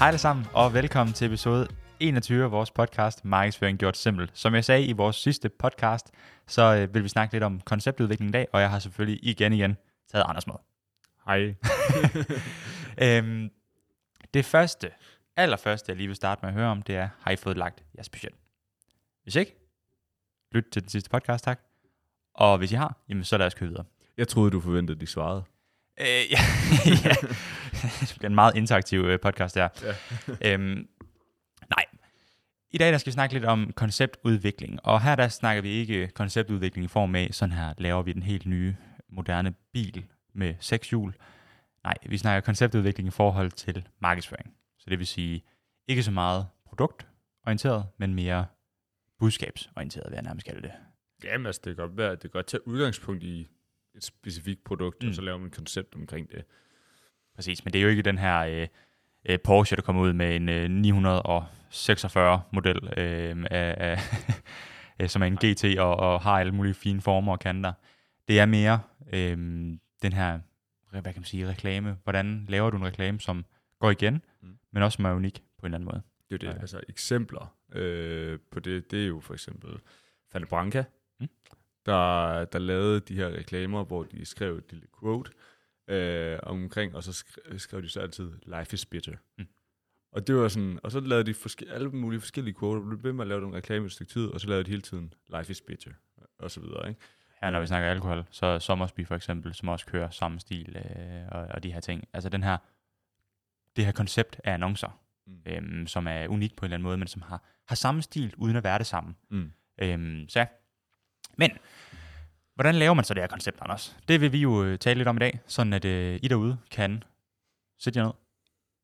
Hej alle sammen, og velkommen til episode 21 af vores podcast Markedsføring Gjort Simpelt. Som jeg sagde i vores sidste podcast, så øh, vil vi snakke lidt om konceptudvikling i dag, og jeg har selvfølgelig igen igen taget Anders med. Hej. øhm, det første, allerførste, jeg lige vil starte med at høre om, det er, har I fået lagt jeres budget? Hvis ikke, lyt til den sidste podcast, tak. Og hvis I har, jamen så lad os køre videre. Jeg troede, du forventede, de svarede. Øh, ja, ja. det bliver en meget interaktiv øh, podcast der. Ja. øhm, nej. I dag der skal vi snakke lidt om konceptudvikling, og her der snakker vi ikke konceptudvikling i form af, sådan her laver vi den helt nye, moderne bil med seks hjul. Nej, vi snakker konceptudvikling i forhold til markedsføring. Så det vil sige, ikke så meget produktorienteret, men mere budskabsorienteret, vil jeg nærmest kalde det. Jamen, altså, det kan godt være, det kan godt tage udgangspunkt i et specifikt produkt, mm. og så laver man et koncept omkring det. Præcis, men det er jo ikke den her øh, øh, Porsche, der kommer ud med en øh, 946 model, øh, af, af, som er en GT og, og har alle mulige fine former og kanter. Det er mere øh, den her, hvad kan man sige, reklame. Hvordan laver du en reklame, som går igen, mm. men også som er unik på en eller anden måde. Det er det, ja. altså eksempler øh, på det, det er jo for eksempel Fanny Branca, mm. Der, der lavede de her reklamer, hvor de skrev et lille quote øh, omkring, og så skrev, skrev de så altid, life is bitter. Mm. Og det var sådan, og så lavede de forske, alle mulige forskellige quotes, og blev ved med at lave den reklame et stykke tid, og så lavede de hele tiden, life is bitter, og så videre, ikke? Ja, når vi snakker alkohol, så Sommersby for eksempel, som også kører samme stil øh, og, og de her ting. Altså den her, det her koncept af annoncer, mm. øhm, som er unik på en eller anden måde, men som har, har samme stil, uden at være det samme. Mm. Øhm, så ja. Men, hvordan laver man så det her koncept, Anders? Det vil vi jo øh, tale lidt om i dag, sådan at øh, I derude kan sætte jer ned,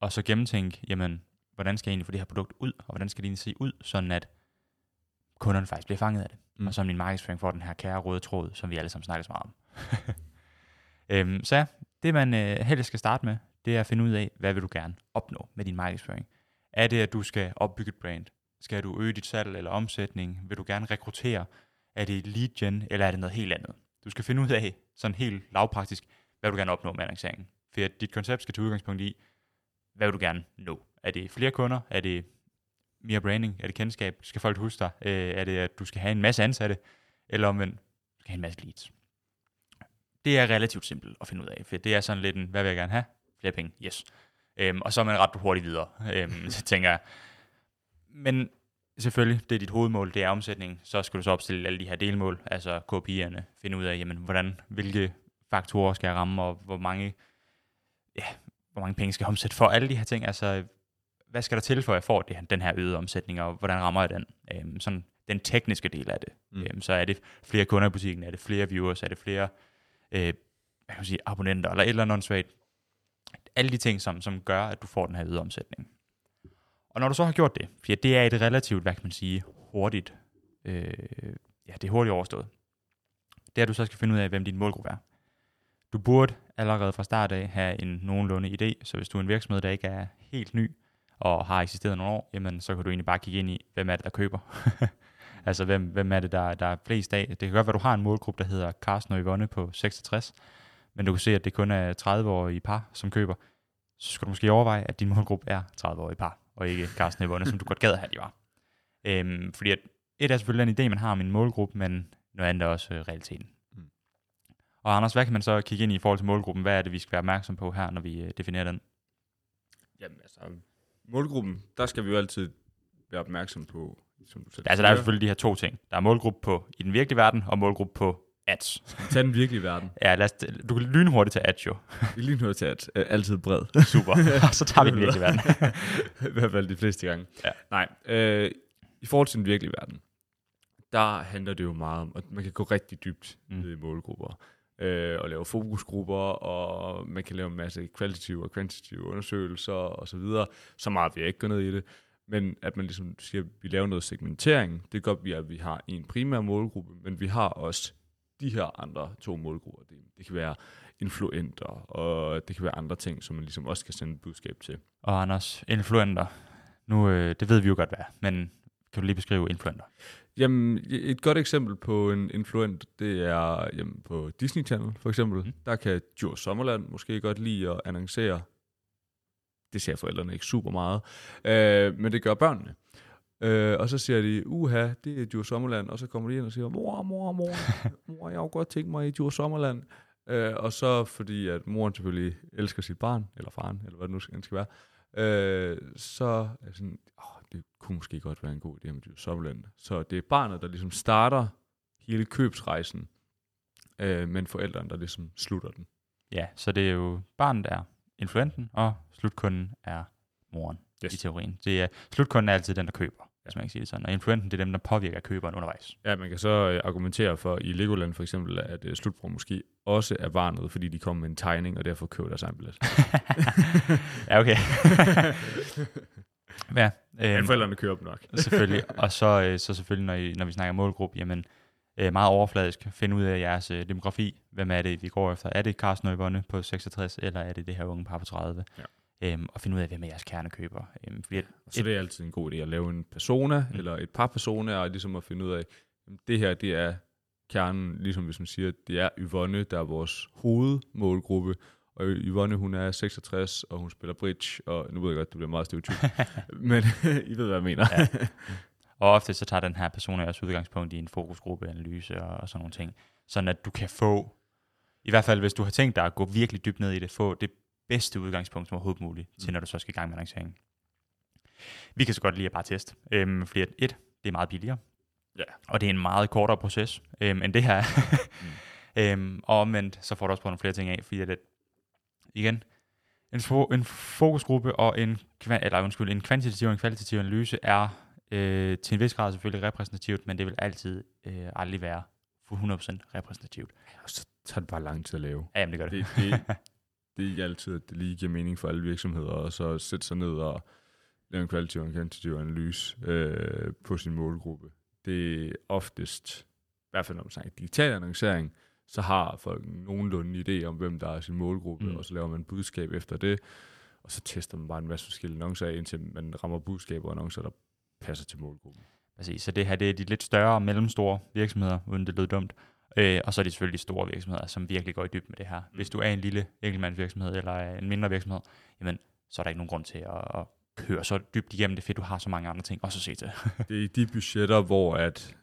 og så gennemtænke, jamen, hvordan skal jeg egentlig få det her produkt ud, og hvordan skal det egentlig se ud, sådan at kunderne faktisk bliver fanget af det. Mm. Og så min markedsføring får den her kære røde tråd, som vi alle sammen snakker så meget om. øhm, så ja, det man øh, helst skal starte med, det er at finde ud af, hvad vil du gerne opnå med din markedsføring. Er det, at du skal opbygge et brand? Skal du øge dit salg eller omsætning? Vil du gerne rekruttere? Er det lead gen, eller er det noget helt andet? Du skal finde ud af, sådan helt lavpraktisk, hvad du gerne opnå med annonceringen. For dit koncept skal tage udgangspunkt i, hvad vil du gerne nå? Er det flere kunder? Er det mere branding? Er det kendskab? Skal folk huske dig? Øh, er det, at du skal have en masse ansatte? Eller omvendt, du skal have en masse leads? Det er relativt simpelt at finde ud af, for det er sådan lidt en, hvad vil jeg gerne have? Flere penge, yes. Øhm, og så er man ret hurtigt videre, øhm, så tænker jeg. Men selvfølgelig, det er dit hovedmål, det er omsætning. Så skal du så opstille alle de her delmål, altså KPI'erne, finde ud af, jamen, hvordan, hvilke faktorer skal jeg ramme, og hvor mange, ja, hvor mange penge skal jeg omsætte for alle de her ting. Altså, hvad skal der til, for at jeg får det, den her øgede omsætning, og hvordan rammer jeg den? Øhm, sådan den tekniske del af det. Mm. Øhm, så er det flere kunder i butikken, er det flere viewers, er det flere øh, hvad kan man sige, abonnenter, eller et eller andet svagt. Alle de ting, som, som gør, at du får den her øgede omsætning. Og når du så har gjort det, for det er et relativt, hvad kan man sige, hurtigt, øh, ja, det er hurtigt overstået. Det er, at du så skal finde ud af, hvem din målgruppe er. Du burde allerede fra start af have en nogenlunde idé, så hvis du er en virksomhed, der ikke er helt ny, og har eksisteret nogle år, jamen så kan du egentlig bare kigge ind i, hvem er det, der køber. altså, hvem, hvem er det, der, der er flest af? Det kan godt være, at du har en målgruppe, der hedder Carsten og Yvonne på 66, men du kan se, at det kun er 30-årige par, som køber. Så skal du måske overveje, at din målgruppe er 30-årige par, og ikke Carsten og Yvonne, som du godt gad have, de var. Øhm, fordi at et er selvfølgelig den idé, man har om en målgruppe, men noget andet er også øh, realiteten. Mm. Og Anders, hvad kan man så kigge ind i i forhold til målgruppen? Hvad er det, vi skal være opmærksom på her, når vi øh, definerer den? Jamen altså, målgruppen, der skal vi jo altid være opmærksom på, som du selv Altså der er selvfølgelig de her to ting. Der er målgruppe på i den virkelige verden, og målgruppe på ads. Tag den virkelige verden. ja, lad os, du kan lynhurtigt til ads jo. Lynhurtigt til ads. Altid bred. Super. Og så tager vi den virkelige verden. I hvert fald de fleste gange. Ja. Nej, øh, i forhold til den virkelige verden, der handler det jo meget om, at man kan gå rigtig dybt mm. i målgrupper øh, og lave fokusgrupper, og man kan lave en masse kvalitative og kvantitative undersøgelser og så videre. Så meget vil jeg ikke gå ned i det. Men at man ligesom siger, at vi laver noget segmentering, det gør vi, at vi har en primær målgruppe, men vi har også de her andre to målgrupper. Det, det kan være influenter, og det kan være andre ting, som man ligesom også kan sende et budskab til. Og Anders, influenter, nu, øh, det ved vi jo godt hvad, men kan du lige beskrive influenter? Jamen, et godt eksempel på en influent, det er jamen, på Disney Channel for eksempel. Mm. Der kan Joe Sommerland måske godt lide at annoncere det ser forældrene ikke super meget. Øh, men det gør børnene. Øh, og så siger de, uha, det er Djur Sommerland. Og så kommer de ind og siger, mor, mor, mor, mor, jeg har godt tænkt mig i Djur Sommerland. Øh, og så fordi, at moren selvfølgelig elsker sit barn, eller faren, eller hvad det nu skal, skal være, øh, så er sådan, åh, det kunne måske godt være en god idé med Djur Sommerland. Så det er barnet, der ligesom starter hele købsrejsen, øh, men forældrene, der ligesom slutter den. Ja, så det er jo barnet, der er influenten, og slutkunden er moren Yes. i teorien. Det er, slutkunden er altid den, der køber, hvis man kan sige det sådan. Og influenten, det er dem, der påvirker køberen undervejs. Ja, man kan så øh, argumentere for i Legoland for eksempel, at øh, slutbrugeren måske også er barnet, fordi de kommer med en tegning, og derfor køber deres egen billet. ja, okay. ja, Men øhm, forældrene køber dem nok. selvfølgelig. Og så, øh, så selvfølgelig, når, I, når vi snakker målgruppe, jamen, øh, meget overfladisk, finde ud af jeres øh, demografi. Hvem er det, vi går efter? Er det Carsten på 66, eller er det det her unge par på 30? Ja. Øhm, og finde ud af, hvem er jeres kernekøber. Øhm, fordi at, Så det er altid en god idé at lave en persona, Mm. eller et par personer, og ligesom at finde ud af, det her, det er kernen, ligesom hvis man siger, det er Yvonne, der er vores hovedmålgruppe, og Yvonne, hun er 66, og hun spiller bridge, og nu ved jeg godt, det bliver meget stereotyp, men I ved, hvad jeg mener. Ja. Og ofte så tager den her person også udgangspunkt i en fokusgruppeanalyse og, og sådan nogle ting. Sådan at du kan få, i hvert fald hvis du har tænkt dig at gå virkelig dybt ned i det, få det bedste udgangspunkt som overhovedet muligt, til når du så skal i gang med lanceringen. Vi kan så godt lide at bare teste, øhm, fordi at et, det er meget billigere, Ja. og det er en meget kortere proces øhm, end det her. mm. øhm, og omvendt, så får du også på nogle flere ting af, fordi at, igen, en, fo- en fokusgruppe og en, kva- eller undskyld, en kvantitativ og en kvalitativ analyse er øh, til en vis grad selvfølgelig repræsentativt, men det vil altid øh, aldrig være for 100% repræsentativt. Og så tager det bare lang tid at lave. Ja, jamen, det gør det. Det, det, det er ikke altid, at det lige giver mening for alle virksomheder, og så sætte sig ned og lave en kvalitativ og en kvantitativ analyse øh, på sin målgruppe. Det er oftest, i hvert fald når man snakker digital annoncering, så har folk nogenlunde en idé om, hvem der er sin målgruppe, Mm. og så laver man budskab efter det, og så tester man bare en masse forskellige annoncer af, indtil man rammer budskaber og annoncer, der passer til målgruppen. Præcis. Så det her det er de lidt større og mellemstore virksomheder, uden det lød dumt. Øh, og så er det selvfølgelig de store virksomheder, som virkelig går i dybden med det her. Hvis du er en lille enkeltmandsvirksomhed eller er en mindre virksomhed, jamen, så er der ikke nogen grund til at, at køre så dybt igennem det, fordi du har så mange andre ting også at se til. Det er i de budgetter, hvor at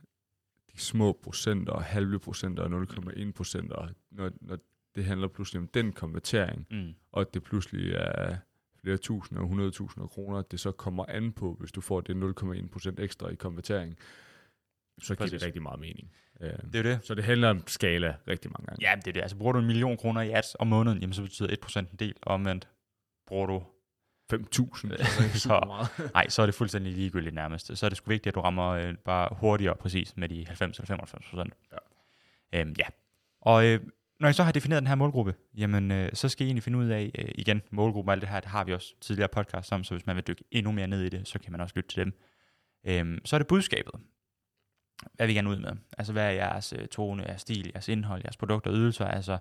de små procenter, halve procenter og 0,1 procenter, når, når det handler pludselig om den konvertering, mm. og det pludselig er flere tusinder og 100.000 kroner, det så kommer an på, hvis du får det 0,1 procent ekstra i konvertering, så giver det rigtig meget mening. Øh, Det er det. Så det handler om skala rigtig mange gange. Ja, det er det. Altså bruger du en million kroner i ads om måneden, jamen så betyder 1% en del, og omvendt bruger du 5.000, det er ikke Så-. Nej, så er det fuldstændig ligegyldigt nærmest. Så er det sgu vigtigt, at du rammer øh, bare hurtigere præcis med de 90 eller 95 procent. Ja. Øhm, ja. Og øh, når I så har defineret den her målgruppe, jamen øh, så skal I egentlig finde ud af, øh, igen, målgruppe og alt det her, det har vi også tidligere podcast om, så hvis man vil dykke endnu mere ned i det, så kan man også lytte til dem. Øhm, så er det budskabet. Hvad vil I gerne ud med? Altså, hvad er jeres øh, tone, jeres stil, jeres indhold, jeres produkter og ydelser? Altså,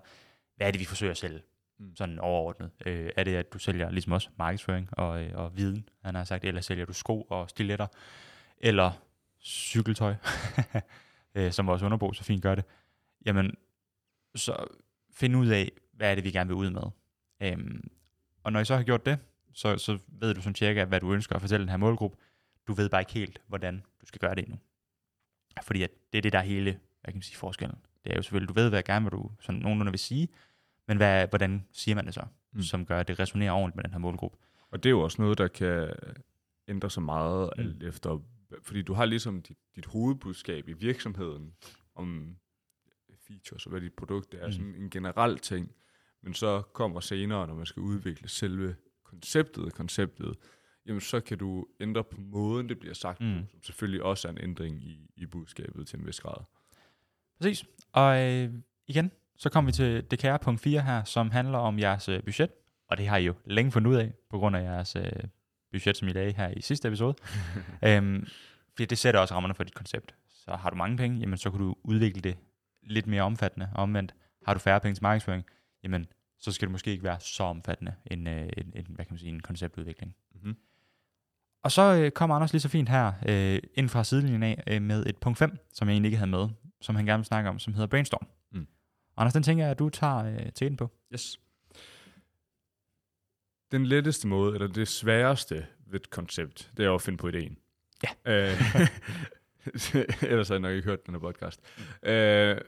hvad er det, vi forsøger at sælge? Mm. Sådan overordnet. Øh, er det, at du sælger ligesom også markedsføring og, øh, og viden, han har sagt, eller sælger du sko og stiletter, eller cykeltøj, øh, som vores underbo så fint gør det. Jamen, så find ud af, hvad er det, vi gerne vil ud med. Øhm, og når I så har gjort det, så, så ved du sådan cirka, hvad du ønsker at fortælle den her målgruppe. Du ved bare ikke helt, hvordan du skal gøre det endnu. Fordi at det er det, der er hele hvad kan man sige, forskellen. Det er jo selvfølgelig, du ved, hvad gerne, hvad du sådan nogenlunde vil sige, men hvad, hvordan siger man det så, mm. Som gør, at det resonerer ordentligt med den her målgruppe. Og det er jo også noget, der kan ændre sig meget Mm. alt efter, fordi du har ligesom dit, dit hovedbudskab i virksomheden om features og hvad dit produkt er, mm. sådan en generel ting, men så kommer senere, når man skal udvikle selve konceptet, konceptet, jamen så kan du ændre på måden, det bliver sagt, Mm. mm. som selvfølgelig også er en ændring i, i budskabet til en vis grad. Præcis. Og øh, igen, så kommer vi til det kære punkt 4 her, som handler om jeres øh, budget. Og det har I jo længe fundet ud af, på grund af jeres øh, budget, som I lagde her i sidste episode. øhm, fordi det sætter også rammerne for dit koncept. Så har du mange penge, jamen så kan du udvikle det lidt mere omfattende. Og omvendt, har du færre penge til markedsføring, jamen så skal det måske ikke være så omfattende en, øh, en, en, hvad kan man sige, en konceptudvikling. Og så øh, kommer Anders lige så fint her øh, ind fra sidelinjen af øh, med et punkt 5, som jeg egentlig ikke havde med, som han gerne vil snakke om, som hedder Brainstorm. Mm. Anders, den tænker jeg, at du tager øh, til den på. Yes. den letteste måde, eller det sværeste ved et koncept, det er at finde på ideen. Ja. Øh, ellers har jeg nok ikke hørt den her podcast. Mm. Øh,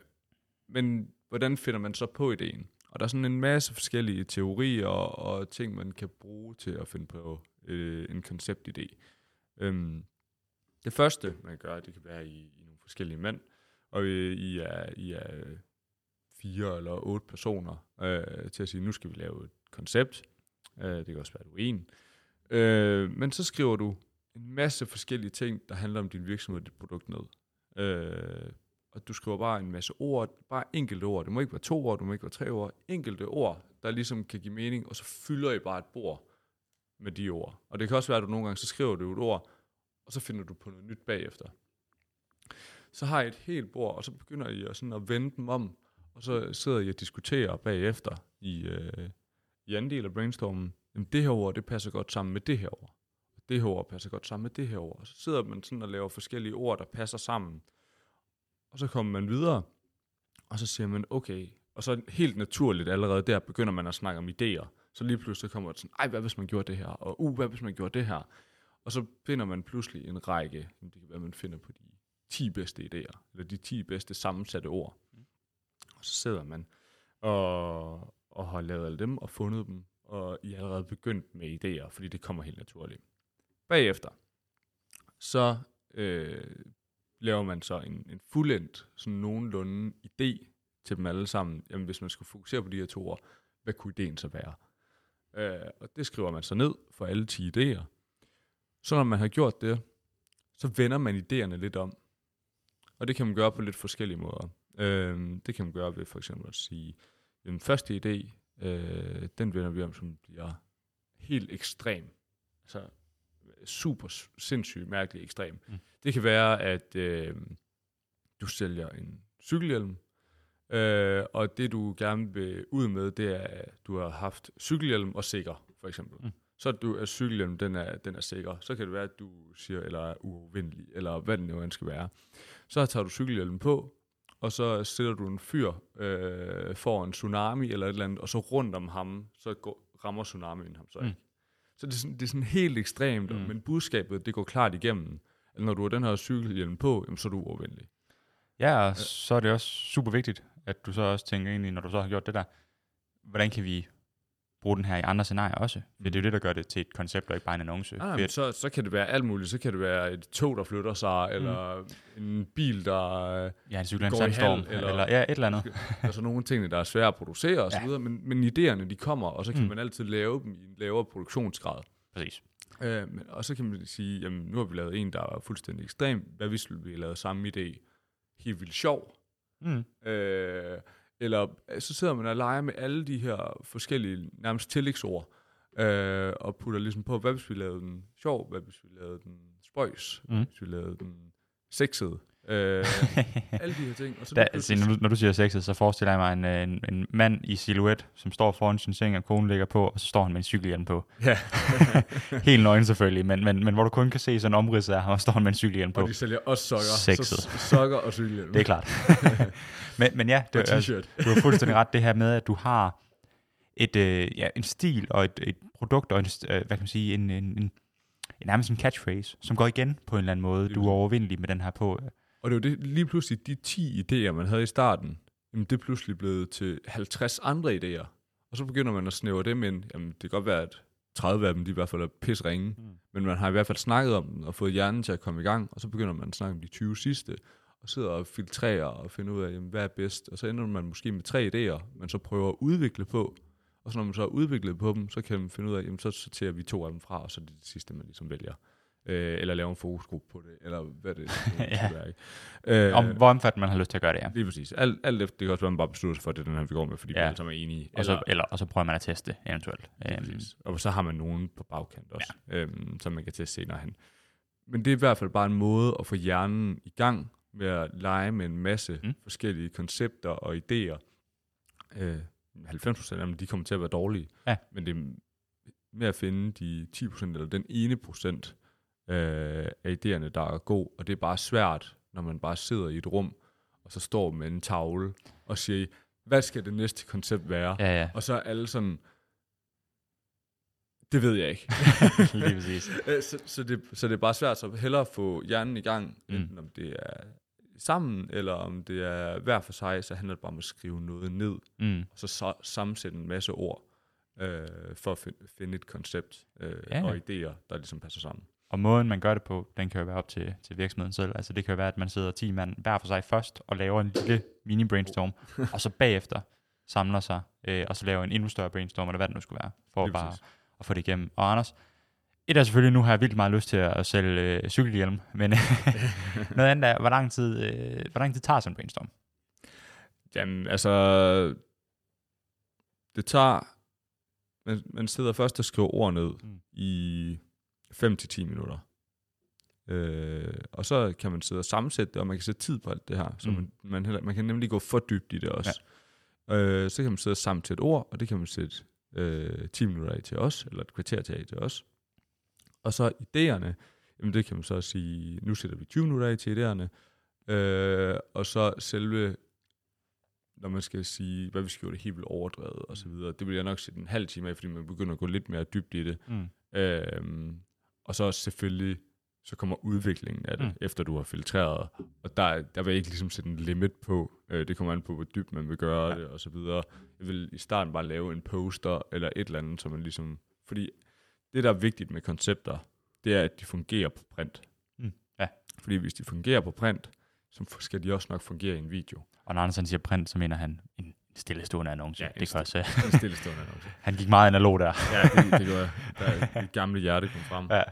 men hvordan finder man så på ideen? Og der er sådan en masse forskellige teorier og, og ting, man kan bruge til at finde på øh, en konceptidé. Øhm, det første, man gør, det kan være i, i nogle forskellige mænd, og I, I, er, I er fire eller otte personer øh, til at sige, nu skal vi lave et koncept. Øh, det kan også være, at du er en. Øh, men så skriver du en masse forskellige ting, der handler om din virksomhed og dit produkt ned. Øh, og du skriver bare en masse ord, bare enkelte ord. Det må ikke være to ord, det må ikke være tre ord. Enkelte ord, der ligesom kan give mening, og så fylder I bare et bord med de ord. Og det kan også være, at du nogle gange, så skriver du et ord, og så finder du på noget nyt bagefter. Så har I et helt bord, og så begynder I at, sådan at vende dem om, og så sidder I og diskuterer bagefter i, øh, i anden del af brainstormen. Jamen det her ord, det passer godt sammen med det her ord. Det her ord passer godt sammen med det her ord. Og så sidder man sådan og laver forskellige ord, der passer sammen. Og så kommer man videre, og så siger man, okay, og så helt naturligt allerede der begynder man at snakke om idéer. Så lige pludselig kommer det sådan, ej, hvad hvis man gjorde det her? Og uh, hvad hvis man gjorde det her? Og så finder man pludselig en række, det kan være, man finder på de 10 bedste idéer, eller de 10 bedste sammensatte ord. Og så sidder man og, og har lavet alle dem og fundet dem, og I er allerede begyndt med idéer, fordi det kommer helt naturligt. Bagefter, så øh, laver man så en, en fuldendt, sådan nogenlunde idé til dem alle sammen. Jamen, hvis man skulle fokusere på de her to ord, hvad kunne ideen så være? Øh, og det skriver man så ned for alle 10 idéer. Så når man har gjort det, så vender man idéerne lidt om. Og det kan man gøre på lidt forskellige måder. Øh, det kan man gøre ved for eksempel at sige, den første idé, øh, den vender vi om, som bliver helt ekstrem. Altså super sindssygt mærkelig ekstrem. Mm. Det kan være, at øh, du sælger en cykelhjelm, øh, og det du gerne vil ud med, det er, at du har haft cykelhjelm og sikker, for eksempel. Mm. Så at, du, at cykelhjelm, den er, den er sikker. Så kan det være, at du siger, eller er uafvindelig, eller hvad det nu end skal være. Så tager du cykelhjelmen på, og så sætter du en fyr øh, for en tsunami eller et eller andet, og så rundt om ham, så går, rammer tsunamien ham så ikke. Mm. Så det er, sådan, det er sådan helt ekstremt, mm. men budskabet, det går klart igennem. At når du har den her cykelhjelm på, jamen, så er du uafvendelig. Ja, og så er det også super vigtigt, at du så også tænker ind i, når du så har gjort det der, hvordan kan vi bruge den her i andre scenarier også. For det er jo det, der gør det til et koncept, og ikke bare en annonce. Ah, men så, så kan det være alt muligt. Så kan det være et tog, der flytter sig, mm. eller en bil, der ja, en cykel, går en sandstorm, halv, eller, eller ja, et eller andet. altså nogle ting, der er svære at producere osv., ja. men, men idéerne, de kommer, og så kan mm. man altid lave dem i en lavere produktionsgrad. Præcis. Øh, men, og så kan man sige, jamen nu har vi lavet en, der er fuldstændig ekstrem. Hvad hvis vi lavet samme idé? Helt vildt sjov. Mm. Øh, eller så sidder man og leger med alle de her forskellige, nærmest tillægsord, øh, og putter ligesom på, hvad hvis vi lavede den sjov, hvad hvis vi lavede den spøjs, mm. hvis vi lavede den sexet, Øh, alle de her ting. Og så da, altså, når, du, når du siger sexet, så forestiller jeg mig en, en, en mand i silhuet, som står foran sin seng, og konen ligger på, og så står han med en cykelhjelm på. Ja. Helt nøgen selvfølgelig, men, men, men hvor du kun kan se sådan en omrids af ham, og står han med en cykelhjelm på. Og de sælger også sokker. Sexet. Så, sokker og cykelhjelm. Det er klart. men, men ja, det, altså, du har fuldstændig ret, det her med, at du har et, øh, ja, en stil og et, et produkt og en, øh, hvad kan man sige, en, en, en, en nærmest en catchphrase, som går igen på en eller anden måde. Du er overvindelig med den her på. Og det var det, lige pludselig de 10 idéer, man havde i starten, jamen det er pludselig blevet til 50 andre idéer. Og så begynder man at snævre dem ind. Jamen det kan godt være, at 30 af dem, de i hvert fald er pis ringe. Mm. Men man har i hvert fald snakket om dem og fået hjernen til at komme i gang. Og så begynder man at snakke om de 20 sidste. Og sidder og filtrerer og finder ud af, jamen, hvad er bedst. Og så ender man måske med tre idéer, man så prøver at udvikle på. Og så når man så har udviklet på dem, så kan man finde ud af, jamen så sorterer vi to af dem fra, og så er det det sidste, man ligesom vælger øh, eller lave en fokusgruppe på det, eller hvad det, det ja. Ikke? Øh, Om hvor omfattende man har lyst til at gøre det, ja. Lige præcis. Alt, alt efter, det kan også være, at man bare beslutter sig for, at det er den her, vi går med, fordi ja. vi alle sammen er enige. Og så, eller, og så prøver man at teste eventuelt. Um, og så har man nogen på bagkant også, ja. øhm, som man kan teste senere hen. Men det er i hvert fald bare en måde at få hjernen i gang med at lege med en masse mm. forskellige koncepter og idéer. Øh, 90% af dem, de kommer til at være dårlige. Ja. Men det er med at finde de 10% eller den ene procent, øh, af idéerne, der er god, og det er bare svært, når man bare sidder i et rum, og så står med en tavle og siger, hvad skal det næste koncept være? Ja, ja. Og så er alle sådan, Det ved jeg ikke. Lige præcis. Øh, så, så, det, så det er bare svært, så hellere få hjernen i gang, Mm. enten om det er sammen, eller om det er hver for sig, så handler det bare om at skrive noget ned, Mm. og så, så sammensætte en masse ord, øh, for at finde, finde et koncept øh, Ja. og idéer, der ligesom passer sammen. Og måden, man gør det på, den kan jo være op til, til virksomheden selv. Altså det kan jo være, at man sidder 10 mand hver for sig først og laver en lille mini-brainstorm, og så bagefter samler sig, øh, og så laver en endnu større brainstorm, eller hvad det nu skulle være, for bare præcis. at få det igennem. Og Anders, et er selvfølgelig, nu har jeg vildt meget lyst til at sælge øh, cykelhjelm, men noget andet er, hvor lang tid, øh, hvor lang tid tager sådan en brainstorm? Jamen, altså, det tager, man, man sidder først og skriver ord ned mm. i 5-10 minutter. Øh, og så kan man sidde og sammensætte det, og man kan sætte tid på alt det her, så Mm. mm. man, man, heller, man kan nemlig gå for dybt i det også. Ja. Øh, så kan man sidde og sammensætte ord, og det kan man sætte øh, 10 minutter af til os, eller et kvarter til af til os. Og så idéerne, jamen det kan man så sige, nu sætter vi 20 minutter af til idéerne, øh, og så selve når man skal sige, hvad vi skal gøre det helt vildt overdrevet og så videre. Det vil jeg nok sætte en halv time af, fordi man begynder at gå lidt mere dybt i det. Mm. Øhm, og så selvfølgelig, så kommer udviklingen af det, Mm. efter du har filtreret. Og der, der vil jeg ikke ligesom sætte en limit på. Øh, det kommer an på, hvor dybt man vil gøre Ja. det og så videre. Jeg vil i starten bare lave en poster eller et eller andet, så man ligesom... Fordi det, der er vigtigt med koncepter, det er, at de fungerer på print. Mm. Ja. Fordi hvis de fungerer på print, så skal de også nok fungere i en video. Og når Anders han siger print, så mener han en stillestående annonce. Ja, det kan også, øh, En stillestående annonce. han gik meget analog der. Ja, det, det gør Der det gamle hjerte kom frem. Ja.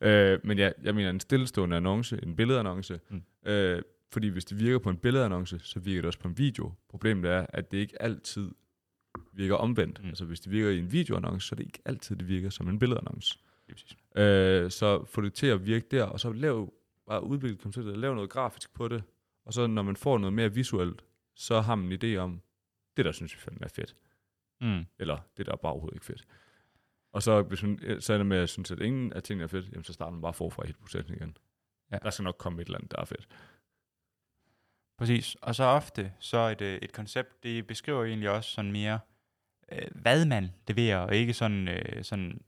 øh, men ja, jeg mener en stillestående annonce, en billedannonce. Mm. Øh, fordi hvis det virker på en billedannonce, så virker det også på en video. Problemet er, at det ikke altid virker omvendt. Mm. Altså hvis det virker i en videoannonce, så er det ikke altid, det virker som en billedannonce. Lige præcis. Øh, så få det til at virke der, og så lav, bare udvikle konceptet, lav noget grafisk på det, og så når man får noget mere visuelt, så har man en idé om, det der synes vi fandme er fedt Mm. eller det der er bare overhovedet ikke fedt. Og så, hvis man så er det med at synes, at ingen af tingene er fedt, jamen, så starter man bare forfra i helt processen igen. Ja. Der skal nok komme et eller andet, der er fedt. Præcis. Og så ofte, så et, et koncept, det beskriver egentlig også sådan mere, øh, hvad man leverer, og ikke sådan, øh, sådan,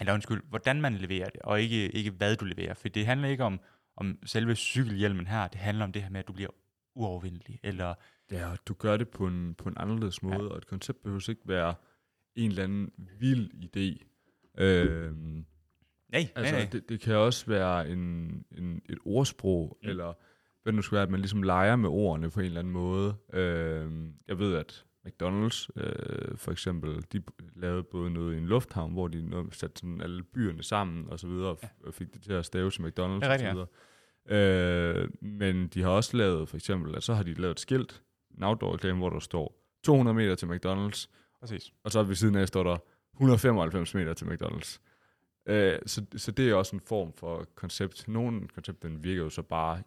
eller undskyld, hvordan man leverer det, og ikke, ikke hvad du leverer. For det handler ikke om, om selve cykelhjelmen her, det handler om det her med, at du bliver uovervindelig, eller Ja, du gør det på en, på en anderledes måde, ja. og et koncept behøver ikke være en eller anden vild idé. Øhm, nej, altså, nej, nej. det, det kan også være en, en, et ordsprog, mm. eller hvad det nu skal være, at man ligesom leger med ordene på en eller anden måde. Øhm, jeg ved, at McDonald's øh, for eksempel, de lavede både noget i en lufthavn, hvor de satte sådan alle byerne sammen og så videre, og, f- og fik det til at stave til McDonald's er og så rigtigt, ja. Øh, men de har også lavet, for eksempel, at så har de lavet et skilt, en outdoor reklame, hvor der står 200 meter til McDonald's, Præcis. og så ved siden af står der 195 meter til McDonald's. Øh, så, så det er også en form for koncept. Nogle koncepter virker jo så bare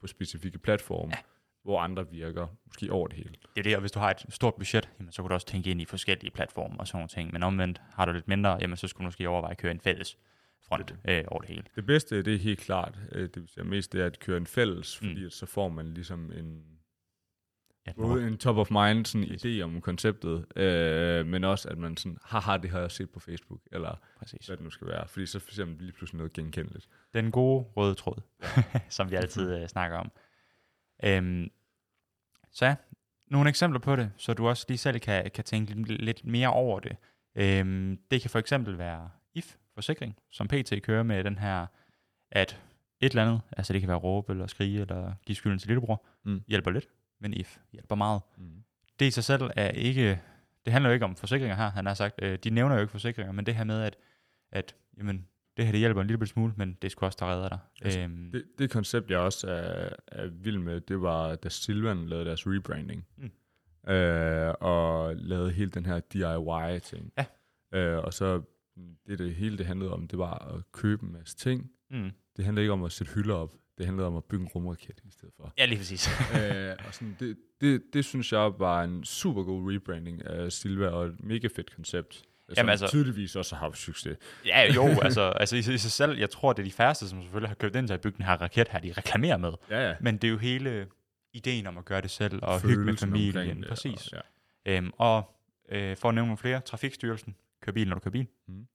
på specifikke platforme, ja. hvor andre virker måske over det hele. Det er det, og hvis du har et stort budget, jamen, så kan du også tænke ind i forskellige platforme og sådan nogle ting. Men omvendt, har du lidt mindre, jamen, så skulle du måske overveje at køre en fælles front øh, over det hele. Det bedste, det er helt klart, øh, det vil sige mest, det er at køre en fælles, Mm. fordi at så får man ligesom en, Ja, både en top of mind sådan idé om konceptet, øh, men også at man sådan, haha, det har jeg set på Facebook, eller præcis. hvad det nu skal være, fordi så for eksempel lige pludselig noget genkendeligt. Den gode røde tråd, som vi altid øh, snakker om. Øhm, så ja, nogle eksempler på det, så du også lige selv kan, kan tænke lidt, lidt mere over det. Øhm, det kan for eksempel være IF Forsikring, som PT kører med den her, at et eller andet, altså det kan være råbe eller skrige eller give skylden til lillebror, Mm. hjælper lidt, men IF hjælper meget. Mm. det i sig selv er ikke, det handler jo ikke om forsikringer her, han har sagt, øh, de nævner jo ikke forsikringer, men det her med, at, at jamen, det her det hjælper en lille smule, men det sgu også, der redder dig. Altså, øhm, Det, det koncept, jeg også er, er vild med, det var, da Silvan lavede deres rebranding. Mm. Øh, og lavede hele den her DIY-ting. Ja. Øh, og så det, det hele det handlede om, det var at købe en masse ting. mm, Det handlede ikke om at sætte hylder op. Det handlede om at bygge en rumraket i stedet for. ja, lige præcis. øh, og sådan, det, det, det synes jeg var en super god rebranding af Silva, og et mega fedt koncept. Som Jamen altså- tydeligvis også har haft succes. ja, jo, altså, altså i, i sig selv, jeg tror, det er de færreste, som selvfølgelig har købt ind til at bygge den her raket her, de reklamerer med. Ja, ja. Men det er jo hele ideen om at gøre det selv, og hygge med Følelsen omkring familien, det, præcis. Og, ja. Øhm, og øh, for at nævne nogle flere, Trafikstyrelsen kører bil, når du kører bil. Mm.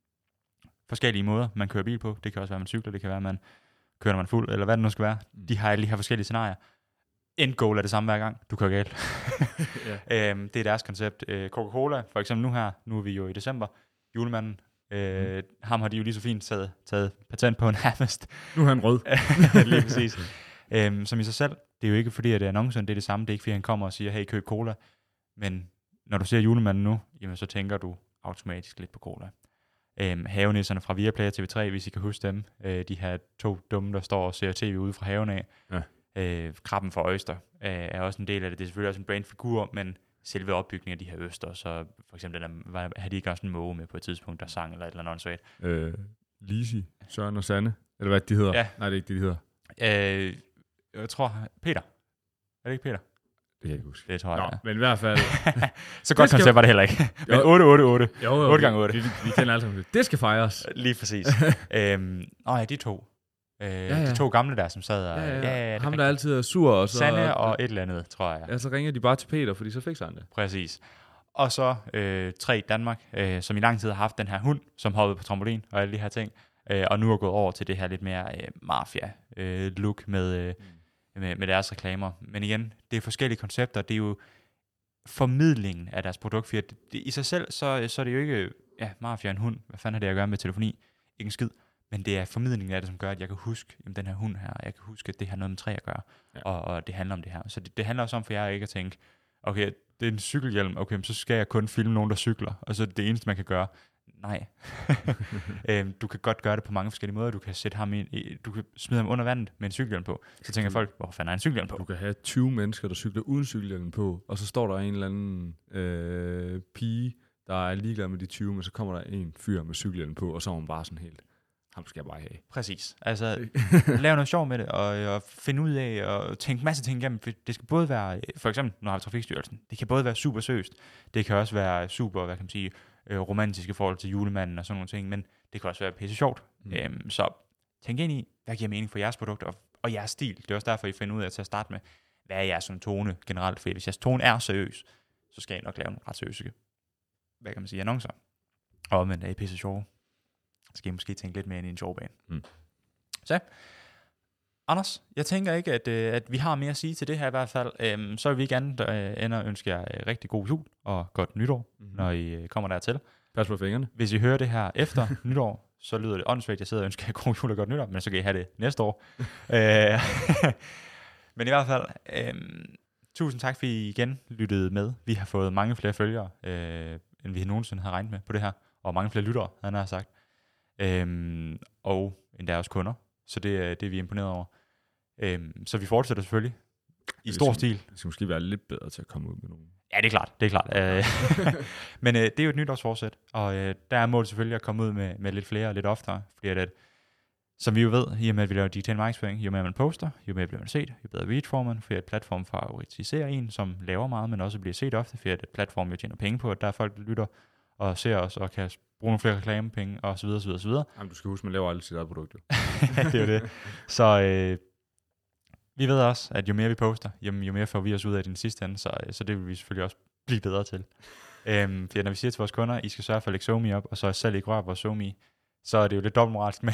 Forskellige måder, man kører bil på. Det kan også være, man cykler, det kan være, man kører, når man er fuld, eller hvad det nu skal være. Mm. De har alle de her forskellige scenarier. End goal er det samme hver gang, du kører galt. ja. øhm, det er deres koncept. Øh, Coca-Cola, for eksempel nu her, nu er vi jo i december, julemanden, øh, mm. ham har de jo lige så fint taget, taget patent på nærmest. Nu er han rød. lige præcis. Øhm, som i sig selv, det er jo ikke fordi, at det er annoncen, det er det samme. Det er ikke fordi, han kommer og siger, hey, køb cola. Men når du ser julemanden nu, jamen så tænker du automatisk lidt på cola. Øhm, havenisserne fra Viaplay og TV3, hvis I kan huske dem. Øh, de her to dumme, der står og ser tv ude fra haven af. Ja. Øh, krabben for Øster øh, er også en del af det. Det er selvfølgelig også en brandfigur, men selve opbygningen af de her øster, så for eksempel den der, havde de ikke også en måge med på et tidspunkt, der sang eller et eller andet åndssvagt. Øh, Lisi, Søren og Sanne, eller hvad de hedder. Ja. Nej, det er ikke det, de hedder. Øh, jeg tror, Peter. Er det ikke Peter? Det kan jeg ikke huske. Det tror jeg, Nå, ja. men i hvert fald... Så godt skal- koncept var det heller ikke. Men Jo. 8, 8, 8. Jo, jo, 8 gange 8. Vi, vi, kender alle sammen det. Det skal fejres. Lige præcis. øhm, åh ja, de to. Øh, ja, ja. De to gamle der, som sad og... Ja, ja, ja, ja, det er Ham, der altid er sur, og så... Sande og et eller andet, tror jeg. Ja, så ringer de bare til Peter, fordi så fikser han det. Præcis. Og så øh, tre Danmark, øh, som i lang tid har haft den her hund, som hoppede på trampolin og alle de her ting. Øh, og nu er gået over til det her lidt mere øh, mafia-look med, øh, med, med deres reklamer. Men igen, det er forskellige koncepter. Det er jo formidlingen af deres produkt. For det, det, i sig selv, så, så er det jo ikke, ja, mafia en hund. Hvad fanden har det at gøre med telefoni? Ikke en skid. Men det er formidlingen af det, som gør, at jeg kan huske jamen, den her hund her. Jeg kan huske, at det har noget med træ at gøre. Ja. Og, og det handler om det her. Så det, det handler også om for jer ikke at tænke, okay, det er en cykelhjelm, okay, så skal jeg kun filme nogen, der cykler, og så er det eneste, man kan gøre. Nej. øhm, du kan godt gøre det på mange forskellige måder. Du kan sætte ham i, du kan smide ham under vandet med en cykelhjelm på. Så tænker folk, hvor fanden er en cykelhjelm på? Du kan have 20 mennesker, der cykler uden cykelhjelm på, og så står der en eller anden øh, pige, der er ligeglad med de 20, men så kommer der en fyr med cykelhjelm på, og så er hun bare sådan helt, ham skal jeg bare have. Præcis. Altså, lave noget sjov med det, og, og finde ud af, og tænke masse ting igennem. Det skal både være, for eksempel, nu har vi Trafikstyrelsen, det kan både være super seriøst, det kan også være super, hvad kan man sige, øh, romantisk i forhold til julemanden og sådan nogle ting, men det kan også være pisse sjovt. Mm. Mm. Øhm, så tænk ind i, hvad giver mening for jeres produkt og, og jeres stil. Det er også derfor, I finder ud af til at starte med, hvad er jeres sådan tone generelt? For hvis jeres tone er seriøs, så skal I nok lave nogle ret seriøse, hvad kan man sige, annoncer. Og men er I pisse sjove, så skal I måske tænke lidt mere ind i en sjov bane. Mm. Så, Anders, jeg tænker ikke, at, øh, at vi har mere at sige til det her i hvert fald. Øhm, så vil vi gerne øh, ende og ønske jer øh, rigtig god jul og godt nytår, Mhm. mm. når I øh, kommer dertil. Pas på fingrene. Hvis I hører det her efter nytår, så lyder det åndssvagt, jeg sidder og ønsker jer god jul og godt nytår, men så kan I have det næste år. øh, men i hvert fald, øh, tusind tak, fordi I igen lyttede med. Vi har fået mange flere følgere, øh, end vi nogensinde har regnet med på det her, og mange flere lyttere, han har sagt. Øh, og endda også kunder, så det, er- det er vi imponeret over. Øh, så vi fortsætter selvfølgelig i Det stor skal- stil. Vi skal måske være lidt bedre til at komme ud med nogle. Ja, det er klart, det er klart. Øh, Men øh, det er jo et nytårsforsæt, og øh, der er målet selvfølgelig at komme ud med, med lidt flere og lidt oftere, fordi at, som vi jo ved, i og med at vi laver digital markedsføring, jo mere man poster, jo mere bliver man set, jo bedre reach får man, fordi at platform favoritiserer en, som laver meget, men også bliver set ofte, fordi at platform jo tjener penge på, at der er folk, der lytter og ser os, og kan bruge nogle flere reklamepenge, og så videre, så videre, så videre. Jamen, du skal huske, man laver aldrig sit eget produkt. Jo. det er jo det. Så øh, vi ved også, at jo mere vi poster, jo, jo mere får vi os ud af den sidste ende, så, øh, så det vil vi selvfølgelig også blive bedre til. Øhm, fordi når vi siger til vores kunder, I skal sørge for at lægge SoMe op, og så selv ikke røre vores SoMe, så er det jo lidt dobbeltmoralsk, men,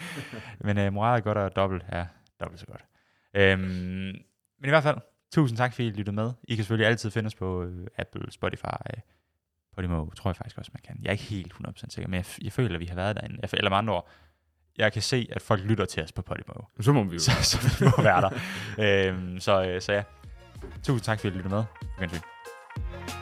men øh, moral er godt, og dobbelt er dobbelt så godt. Øhm, men i hvert fald, tusind tak, fordi I lyttede med. I kan selvfølgelig altid finde os på øh, Apple, Spotify, øh, Podimo, tror jeg faktisk også, man kan. Jeg er ikke helt 100% sikker, men jeg, jeg føler, at vi har været derinde. Jeg, eller med andre ord, jeg kan se, at folk lytter til os på Podimo. Så må vi jo. Så, så vi må være der. øhm, så, øh, så ja, tusind tak, fordi I lyttede med. På gensyn.